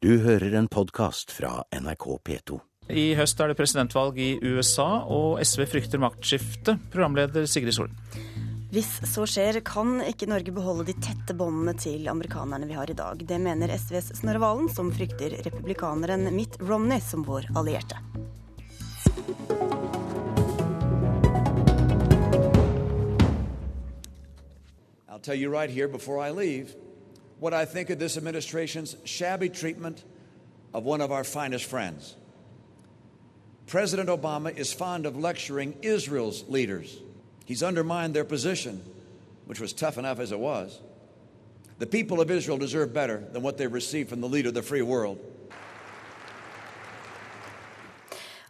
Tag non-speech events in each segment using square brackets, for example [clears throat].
Du hører en podkast fra NRK P2. I høst er det presidentvalg i USA, og SV frykter maktskifte. Programleder Sigrid Solen. Hvis så skjer, kan ikke Norge beholde de tette båndene til amerikanerne vi har i dag. Det mener SVs Snorre Valen, som frykter republikaneren Mitt Romney som vår allierte. I'll tell you right here before I leave what I think of this administration's shabby treatment of one of our finest friends. President Obama is fond of lecturing Israel's leaders. He's undermined their position, which was tough enough as it was. The people of Israel deserve better than what they've received from the leader of the free world.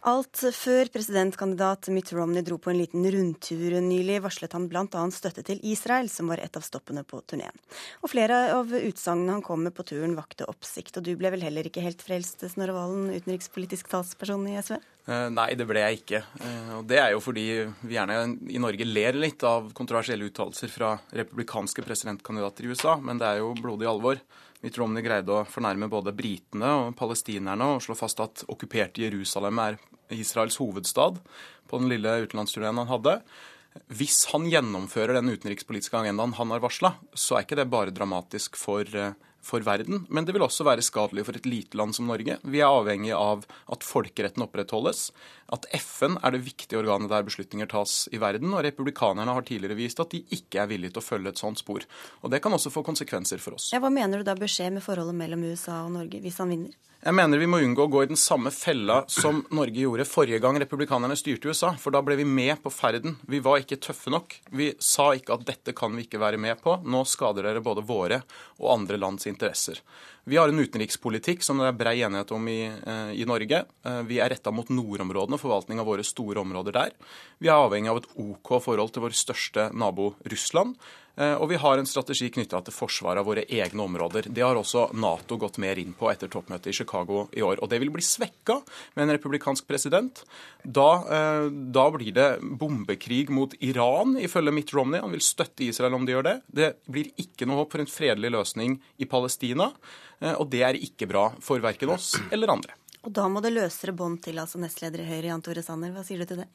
Alt før presidentkandidat Mitt Romney dro på en liten rundtur nylig, varslet han bl.a. støtte til Israel, som var et av stoppene på turneen. Og flere av utsagnene han kom med på turen vakte oppsikt. Og du ble vel heller ikke helt frelst, Snorre Valen, utenrikspolitisk talsperson i SV? Eh, nei, det ble jeg ikke. Eh, og Det er jo fordi vi gjerne i Norge ler litt av kontroversielle uttalelser fra republikanske presidentkandidater i USA, men det er jo blodig alvor. Mitt Romney greide å fornærme både britene og palestinerne og slå fast at okkuperte Jerusalem er Israels hovedstad på den lille utenlandsturneen han hadde. Hvis han gjennomfører den utenrikspolitiske agendaen han har varsla, så er ikke det bare dramatisk for eh, for verden, men det vil også være skadelig for et lite land som Norge. Vi er avhengig av at folkeretten opprettholdes, at FN er det viktige organet der beslutninger tas i verden, og republikanerne har tidligere vist at de ikke er villige til å følge et sånt spor. Og Det kan også få konsekvenser for oss. Ja, hva mener du da bør skje med forholdet mellom USA og Norge hvis han vinner? Jeg mener vi må unngå å gå i den samme fella som Norge gjorde forrige gang republikanerne styrte USA. For da ble vi med på ferden. Vi var ikke tøffe nok. Vi sa ikke at dette kan vi ikke være med på. Nå skader dere både våre og andre lands interesser. Vi har en utenrikspolitikk som det er brei enighet om i, eh, i Norge. Eh, vi er retta mot nordområdene, forvaltning av våre store områder der. Vi er avhengig av et OK forhold til vår største nabo Russland. Eh, og vi har en strategi knytta til forsvaret av våre egne områder. Det har også Nato gått mer inn på etter toppmøtet i Chicago i år. Og det vil bli svekka med en republikansk president. Da, da, blir det bombekrig mot Iran, ifølge Mitt Romney. Han vil støtte Israel om de gjør det. Det blir ikke noe håp for en fredelig løsning i Palestina. Eh, og det er ikke bra for verken oss eller andre. Og da må det løsere bånd til, altså nestleder i Høyre Jan Tore Sanner. Hva sier du til det?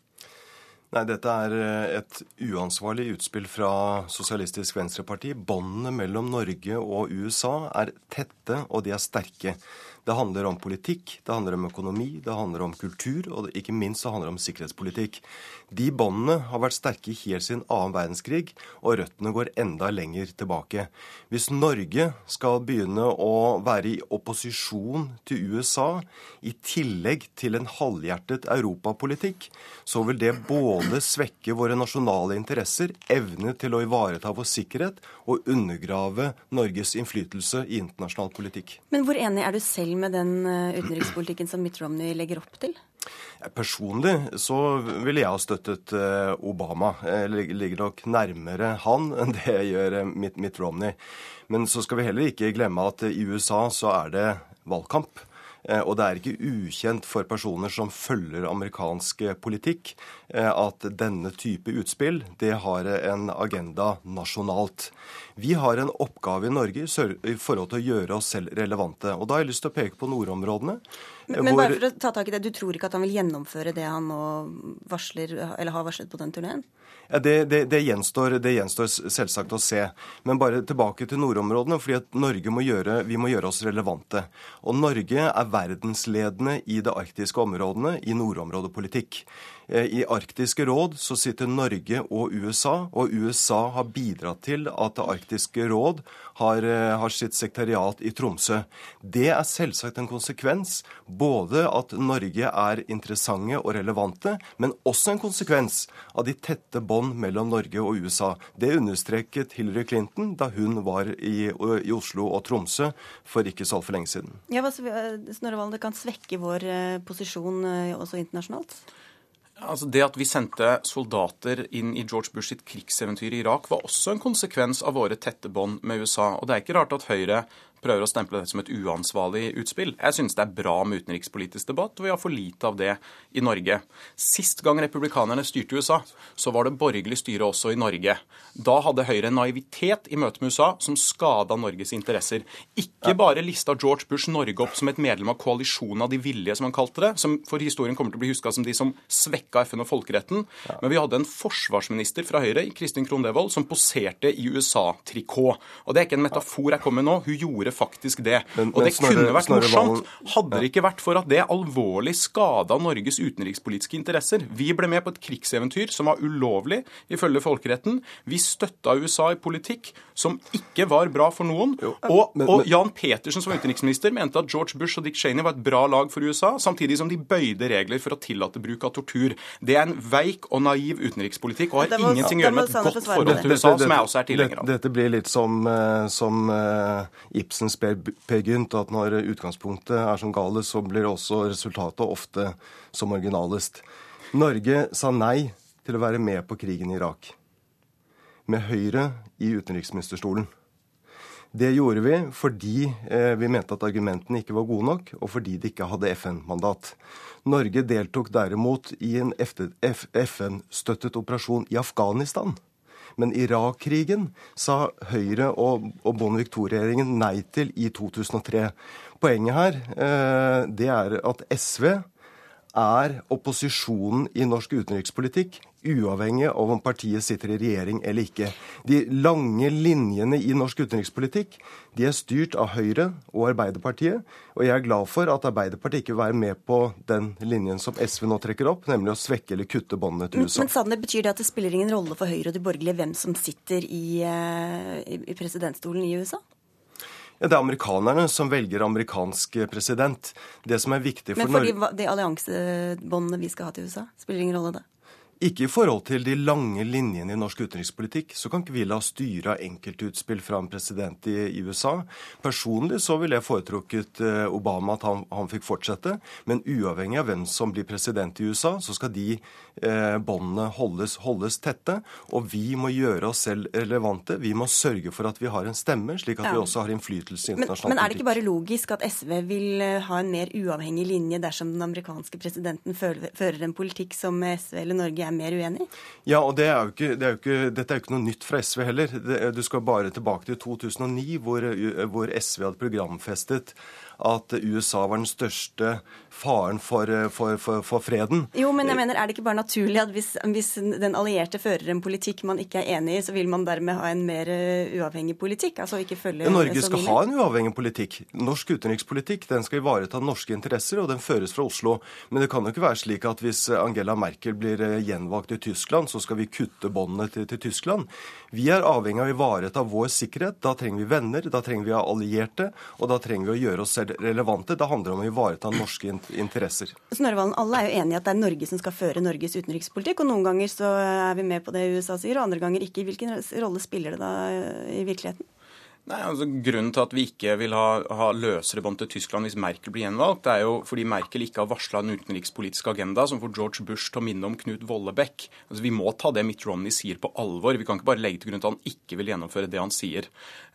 Nei, Dette er eh, et uansvarlig utspill fra Sosialistisk Venstreparti. Båndene mellom Norge og USA er tette, og de er sterke. Det handler om politikk, det handler om økonomi, det handler om kultur, og ikke minst så handler det om sikkerhetspolitikk. De båndene har vært sterke helt siden annen verdenskrig, og røttene går enda lenger tilbake. Hvis Norge skal begynne å være i opposisjon til USA, i tillegg til en halvhjertet europapolitikk, så vil det både svekke våre nasjonale interesser, evne til å ivareta vår sikkerhet, og undergrave Norges innflytelse i internasjonal politikk. Men hvor enig er du selv med den eh, utenrikspolitikken som Mitt Romney legger opp til? Personlig så ville jeg ha støttet eh, Obama. Jeg ligger nok nærmere han [laughs] enn det jeg gjør eh, Mitt, Romney. Men så skal vi heller ikke glemme at i USA så er det valgkamp. Og det er ikke ukjent for personer som følger amerikansk politikk, at denne type utspill det har en agenda nasjonalt. Vi har en oppgave i Norge i forhold til å gjøre oss selv relevante. Og Da har jeg lyst til å peke på nordområdene. Men hvor... bare for å ta tak i det, Du tror ikke at han vil gjennomføre det han nå varsler, eller har varslet på den turneen? Ja, det, det, det, gjenstår, det, gjenstår, selvsagt å se. Men bare tilbake til nordområdene. fordi at Norge må gjøre, vi må gjøre oss relevante. Og Norge er verdensledende i det arktiske områdene i nordområdepolitikk. Eh, I Arktiske råd så sitter Norge og USA, og USA har bidratt til at Det arktiske råd har, eh, har sitt sekretariat i Tromsø. Det er selvsagt en konsekvens både at Norge er interessante og relevante, men også en konsekvens av de tette bånd mellom Norge og USA. Det understreket Hillary Clinton da hun var i, i Oslo og Tromsø for ikke så altfor lenge siden. Ja, Snorre Valen, Det kan svekke vår eh, posisjon også internasjonalt? Altså Det at vi sendte soldater inn i George Bush sitt krigseventyr i Irak, var også en konsekvens av våre tette bånd med USA. Og det er ikke rart at Høyre prøver å stemple dette som et uansvarlig utspill. Jeg synes det er bra med utenrikspolitisk debatt, og vi har for lite av det i Norge. Sist gang republikanerne styrte USA, så var det borgerlig styre også i Norge. Da hadde Høyre en naivitet i møte med USA som skada Norges interesser. Ikke bare lista George Bush Norge opp som et medlem av koalisjonen av de villige, som han kalte det, som for historien kommer til å bli huska som de som svekka FN og folkeretten, men vi hadde en forsvarsminister fra Høyre, Kristin Krohn Devold, som poserte i USA-trikot. Og det er ikke en metafor jeg kommer med nå, hun gjorde faktisk det. Men- og det Snorre- kunne vært morsomt, Valen- hadde det ikke vært for at det alvorlig skada Norges utenrikspolitiske interesser. Vi ble med på et krigseventyr som var ulovlig ifølge folkeretten. Vi støtta USA i politikk som ikke var bra for noen. Og, Men- og Jan Petersen som utenriksminister mente at George Bush og Dick Cheney var et bra lag for USA, samtidig som de bøyde regler for å tillate bruk av tortur. Det er en veik og naiv utenrikspolitikk og har må- ingenting å gjøre med et godt forhold til USA, som jeg også er tilhenger av. Dette, dette blir litt som, som uh, eh, Ibsens Per, Gynt, at når utgangspunktet er som galest, så blir også resultatet ofte som originalest. Norge sa nei til å være med på krigen i Irak. Med Høyre i utenriksministerstolen. Det gjorde vi fordi eh, vi mente at argumentene ikke var gode nok, og fordi de ikke hadde FN-mandat. Norge deltok derimot i en FN-støttet operasjon i Afghanistan. Men Irak-krigen sa Høyre og, og Bondevik II-regjeringen nei til i 2003. Poenget her eh, det er at SV er opposisjonen i norsk utenrikspolitikk, uavhengig av om partiet sitter i regjering eller ikke. De lange linjene i norsk utenrikspolitikk de er styrt av Høyre og Arbeiderpartiet. Og jeg er glad for at Arbeiderpartiet ikke vil være med på den linjen som SV nå trekker opp, nemlig å svekke eller kutte båndene til USA. men Sande, betyr det at det spiller ingen rolle for Høyre og de borgerlige hvem som sitter i, eh, i, i presidentstolen i USA? Ja, det er amerikanerne som velger amerikansk president. Det som er viktig for Norge Men for de, Norge det alliansebåndet vi skal ha til USA, spiller ingen rolle det? Ikke i forhold til de lange linjene i norsk utenrikspolitikk, så kan ikke vi la styre av enkeltutspill fra en president i, USA. Personlig så ville jeg foretrukket eh, Obama at han, han fikk fortsette, men uavhengig av hvem som blir president i USA, så skal de eh, båndene holdes, holdes tette. Og vi må gjøre oss selv relevante. Vi må sørge for at vi har en stemme, slik at Ja. vi også har innflytelse i internasjonal politikk. men er det ikke bare logisk at SV vil eh, ha en mer uavhengig linje dersom den amerikanske presidenten fører en politikk som SV eller Norge er mer uenig? Ja, og det er ikke, det er ikke, dette er jo ikke noe nytt fra SV heller. Du skal bare tilbake til 2009, hvor, hvor SV hadde programfestet at USA var den største faren for, for, for, for freden. Jo, men jeg mener, er det ikke bare naturlig at hvis, hvis den allierte fører en politikk man ikke er enig i, så vil man dermed ha en mer eh, uavhengig politikk? Altså ikke følge Norge skal ha en uavhengig politikk. Norsk utenrikspolitikk den skal ivareta norske interesser, og den føres fra Oslo. Men det kan jo ikke være slik at hvis Angela Merkel blir eh, gjenvalgt i Tyskland, så skal vi kutte båndene til, til Tyskland. Vi er avhengig av å ivareta vår sikkerhet. Da trenger vi venner, da trenger vi allierte, og da trenger vi å gjøre oss selv relevante. Det handler om å ivareta norske interesser. Snørvalen, alle er jo enige i at det er Norge som skal føre Norges utenrikspolitikk, og noen ganger så er vi med på det USA sier, og andre ganger ikke. Hvilken rolle spiller det da i virkeligheten? Nei, altså Grunnen til at vi ikke vil ha, ha løsere bånd til Tyskland hvis Merkel blir gjenvalgt, det er jo fordi Merkel ikke har varsla en utenrikspolitisk agenda som får George Bush til å minne om Knut Vollebekk. Altså, vi må ta det Mitt Romney sier på alvor. Vi kan ikke bare legge til grunn at han ikke vil gjennomføre det han sier.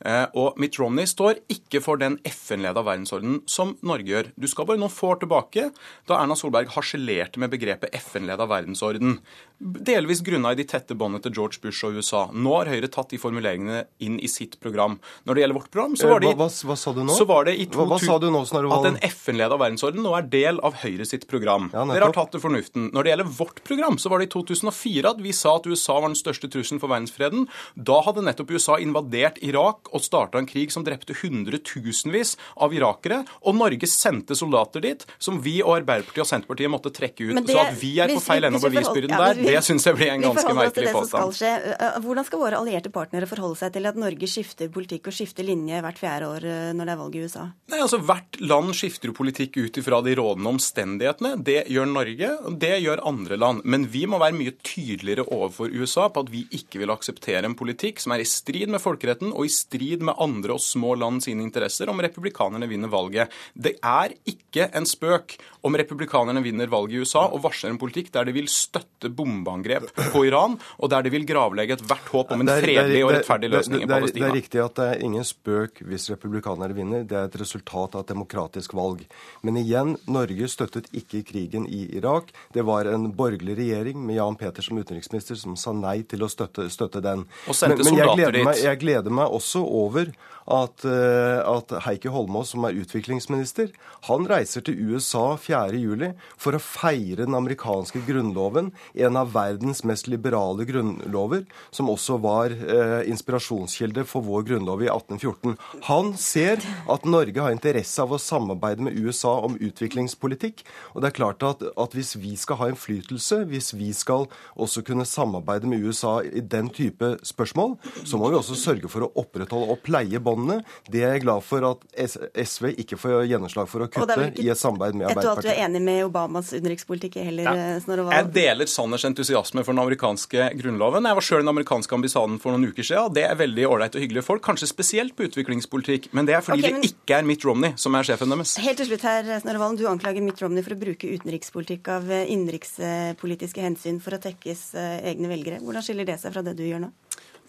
Eh, og Mitt Romney står ikke for den FN-leda verdensordenen som Norge gjør. Du skal bare noen få år tilbake, da Erna Solberg harselerte med begrepet FN-leda verdensorden. Delvis grunna i de tette båndene til George Bush og USA. Nå har Høyre tatt de formuleringene inn i sitt program. Når det gjelder vårt program, så var det, Eh, hva, hva, hva sa du nå? så var det i hva, hva sa du nå, Snorre at en FN-leda verdensorden nå er del av Høyre sitt program. Ja. Dere har tatt til fornuften. Når det gjelder vårt program, så var det i 2004 at vi sa at USA var den største trusselen for verdensfreden. Da hadde nettopp USA invadert Irak og starta en krig som drepte hundretusenvis av irakere. Og Norge sendte soldater dit, som vi og Arbeiderpartiet og Senterpartiet måtte trekke ut. Det- så at vi er på feil ende av bevisbyrden ja, der, det syns jeg blir en ganske merkelig det påstand. Eh, Hvordan skal våre allierte partnere forholde seg til at Norge skifter politikk og skifte linje hvert fjerde år eh, når det er valg i USA? Nei, altså Hvert land skifter jo politikk ut ifra de rådende omstendighetene. Det gjør Norge, og det gjør andre land. Men vi må være mye tydeligere overfor USA på at vi ikke vil akseptere en politikk som er i strid med folkeretten og i strid med andre og små land sine interesser om republikanerne vinner valget. Det er ikke en spøk om republikanerne vinner valget i USA og varsler en politikk der de vil støtte bombeangrep på Iran, og der de vil gravlegge ethvert håp om en er- er- fredelig og er- rettferdig er- løsning i er- Palestina. Det er riktig at det er ingen spøk hvis republikanerne vinner. Det er et resultat av et demokratisk valg. Men igjen, Norge støttet ikke krigen i Irak. Det var en borgerlig regjering med Jan Peter som utenriksminister som sa nei til å støtte, støtte den. Men, men jeg, gleder meg, jeg gleder meg også over at, eh, at Heikki Holmås, som er utviklingsminister, han reiser til USA 4.7 for å feire den amerikanske grunnloven, en av verdens mest liberale grunnlover, som også var eh, inspirasjonskilde for vår grunnlov i 1814. Han ser at Norge har interesse av å samarbeide med USA om utviklingspolitikk. Og det er klart at, at hvis vi skal ha innflytelse, hvis vi skal også kunne samarbeide med USA i den type spørsmål, så må vi også sørge for å opprettholde og pleie båndene. Det er jeg glad for at SV ikke får gjennomslag for å kutte i et samarbeid med Arbeiderpartiet. Etter at du er enig med Obamas utenrikspolitikk heller, ja. Eh, Snorre Jeg deler Sanners entusiasme for den amerikanske grunnloven. Jeg var sjøl i den amerikanske ambissaden for noen uker siden, og det er veldig ålreit og hyggelige folk. Kanskje spesielt på utviklingspolitikk, men det er fordi okay, men... det ikke er Mitt Romney som er sjefen deres. Helt til slutt her, Snorre Valen. Du anklager Mitt Romney for å bruke utenrikspolitikk av eh, innenrikspolitiske hensyn for å tekkes eh, egne velgere. Hvordan skiller det seg fra det du gjør nå?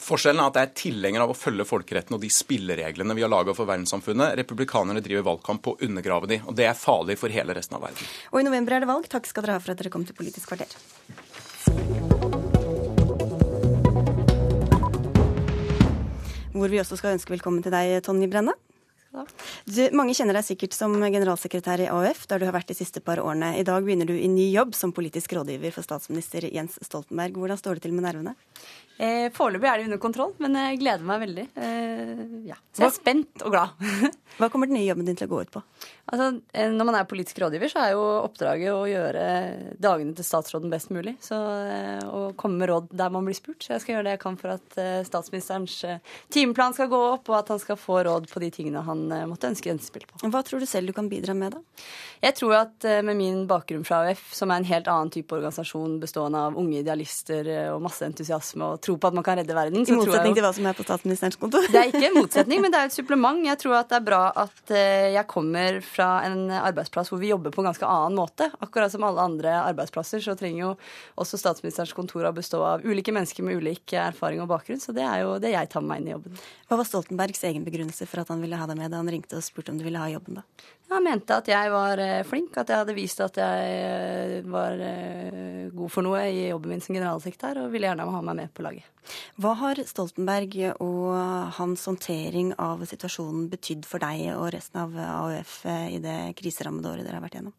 Forskjellen er at jeg er tilhenger av å følge folkeretten og de spillereglene vi har laga for verdenssamfunnet. Republikanerne driver valgkamp på å undergrave de, og det er farlig for hele resten av verden. Og i november er det valg. Takk skal dere ha for at dere kom til Politisk kvarter. Hvor vi også skal ønske velkommen til deg, Tonje Brenna. Du, mange kjenner deg sikkert som generalsekretær i AUF, der du har vært de siste par årene. I dag begynner du i ny jobb som politisk rådgiver for statsminister Jens Stoltenberg. Hvordan står det til med nervene? Eh, Foreløpig er det under kontroll, men jeg gleder meg veldig. Eh, ja. Så jeg er spent og glad. [laughs] Hva kommer den nye jobben din til å gå ut på? Altså, eh, når man er politisk rådgiver, så er jo oppdraget å gjøre dagene til statsråden best mulig. Så, eh, å komme med råd der man blir spurt. Så jeg skal gjøre det jeg kan for at eh, statsministerens timeplan skal gå opp, og at han skal få råd på de tingene han måtte ønske innspill på. Hva tror du selv du kan bidra med, da? Jeg tror at med min bakgrunn fra AUF, som er en helt annen type organisasjon bestående av unge idealister og masse entusiasme og tro på at man kan redde verden. I motsetning til hva som er på statsministerens kontor? Det er ikke en [laughs] motsetning, men det er et supplement. Jeg tror at det er bra at eh, jeg kommer fra en arbeidsplass hvor vi jobber på en ganske annen måte. Akkurat som alle andre arbeidsplasser så trenger jo også statsministerens kontor å bestå av ulike mennesker med ulik erfaring og bakgrunn, så det er jo det jeg tar med meg inn i jobben. Hva var Stoltenbergs egen begrunnelse for at han ville ha deg med da han ringte og spurte om du ville ha jobben da? Han mente at jeg var eh, flink, at jeg hadde vist at jeg eh, var god for noe i jobben min som generalsekretær, og ville gjerne ha meg med på laget. Hva har Stoltenberg og hans håndtering av situasjonen betydd for deg og resten av AUF i det kriserammede året dere har vært gjennom?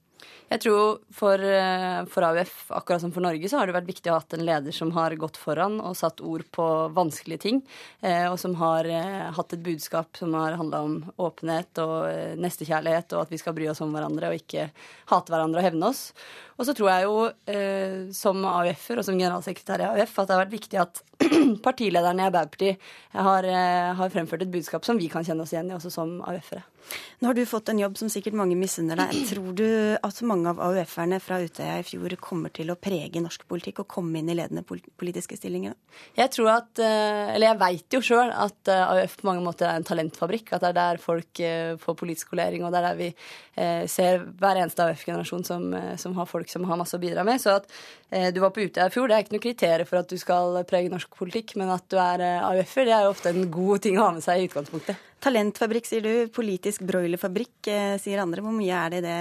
Jeg tror for, eh, for, AUF, akkurat som for Norge, så har det vært viktig å ha hatt en leder som har gått foran og satt ord på vanskelige ting, eh, og som har eh, hatt et budskap som har handla om åpenhet og nestekjærlighet, og at vi skal bry oss om hverandre og ikke hate hverandre og hevne oss. Og så tror jeg jo, som AUF-er og som generalsekretær i AUF, at det har vært viktig at [clears throat] partilederne i Arbeiderpartiet har, har fremført et budskap som vi kan kjenne oss igjen i, også som AUF-ere. Nå har du fått en jobb som sikkert mange misunner deg. [clears throat] Tror du at mange av AUF-erne fra Utøya i fjor kommer til å prege norsk politikk og komme inn i ledende politiske stillinger? Jeg tror at, eh, eller jeg veit jo sjøl at eh, AUF på mange måter er en talentfabrikk. At det er der folk eh, får politisk skolering, og det er der vi ser hver eneste AUF-generasjon som, som, har folk som har masse å bidra med. Så at du var på Utøya i fjor, det er ikke noe kriterium for at du skal prege norsk politikk, men at du er AUF-er, det er jo ofte en god ting å ha med seg i utgangspunktet. Talentfabrikk, sier du. Politisk broilerfabrikk, eh, sier andre. Hvor mye er det,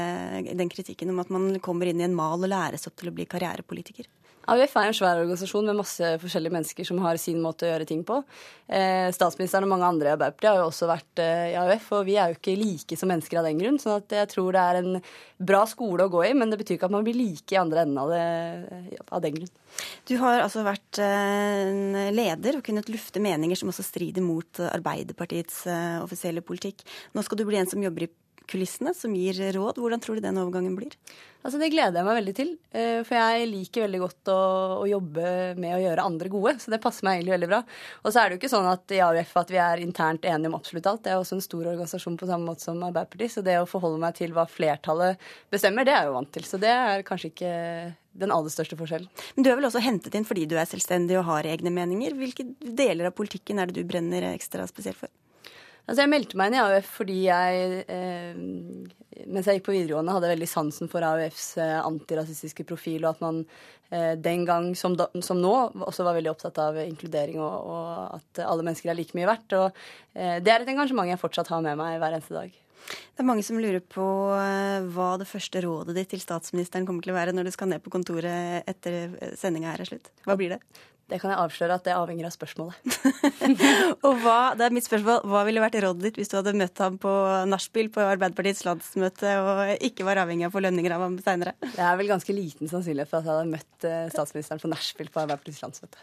i den kritikken om at man kommer inn i en mal og læres opp til å bli karrierepolitiker? AUF er en svær organisasjon med masse forskjellige mennesker som har sin måte å gjøre ting på. Eh, statsministeren og mange andre i Arbeiderpartiet har jo også vært eh, i AUF, og vi er jo ikke like som mennesker av den grunn. Så jeg tror det er en bra skole å gå i, men det betyr ikke at man blir like i andre enden av, det, av den grunn. Du har altså vært eh, leder og kunnet lufte meninger som også strider mot Arbeiderpartiets offisielle politikk. Nå skal du bli en som jobber i kulissene, som gir råd. Hvordan tror du den overgangen blir? Altså Det gleder jeg meg veldig til. Eh, for jeg liker veldig godt å, å, jobbe med å gjøre andre gode. Så det passer meg egentlig veldig bra. Og så er det jo ikke sånn at i AUF at vi er internt enige om absolutt alt. Det er også en stor organisasjon på samme måte som Arbeiderpartiet. Så det å forholde meg til hva flertallet bestemmer, det er jeg jo vant til. Så det er kanskje ikke den aller største forskjellen. Men du er vel også hentet inn fordi du er selvstendig og har egne meninger. Hvilke deler av politikken er det du brenner ekstra spesielt for? Altså jeg meldte meg inn i AUF fordi jeg eh, mens jeg gikk på videregående, hadde veldig sansen for AUFs eh, antirasistiske profil, og at man eh, den gang som, da, som, nå også var veldig opptatt av inkludering og, og at alle mennesker er like mye verdt. Og eh, det er et engasjement jeg fortsatt har med meg hver eneste dag. Det er mange som lurer på eh, hva det første rådet ditt til statsministeren kommer til å være når du skal ned på kontoret etter sendinga her er slutt. Hva blir det? Det kan jeg avsløre at det avhenger av spørsmålet. [laughs] og hva, det er mitt spørsmål, hva ville vært rådet ditt hvis du hadde møtt ham på nachspiel på Arbeiderpartiets landsmøte og ikke var avhengig av å få lønninger av ham seinere? Det er vel ganske liten sannsynlighet for at jeg hadde møtt eh, statsministeren på nachspiel på Arbeiderpartiets landsmøte.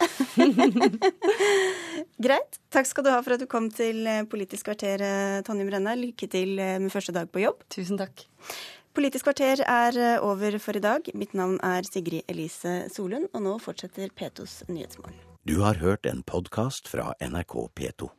[laughs] Greit. Takk skal du ha for at du kom til eh, Politisk kvarter, eh, Tonje Brenna. Lykke til med første dag på jobb. Tusen takk. Politisk kvarter er eh, over for i dag. Mitt navn er Sigrid Elise Solund, og nå fortsetter P2s Nyhetsmorgen. Du har hørt en podkast fra NRK P2.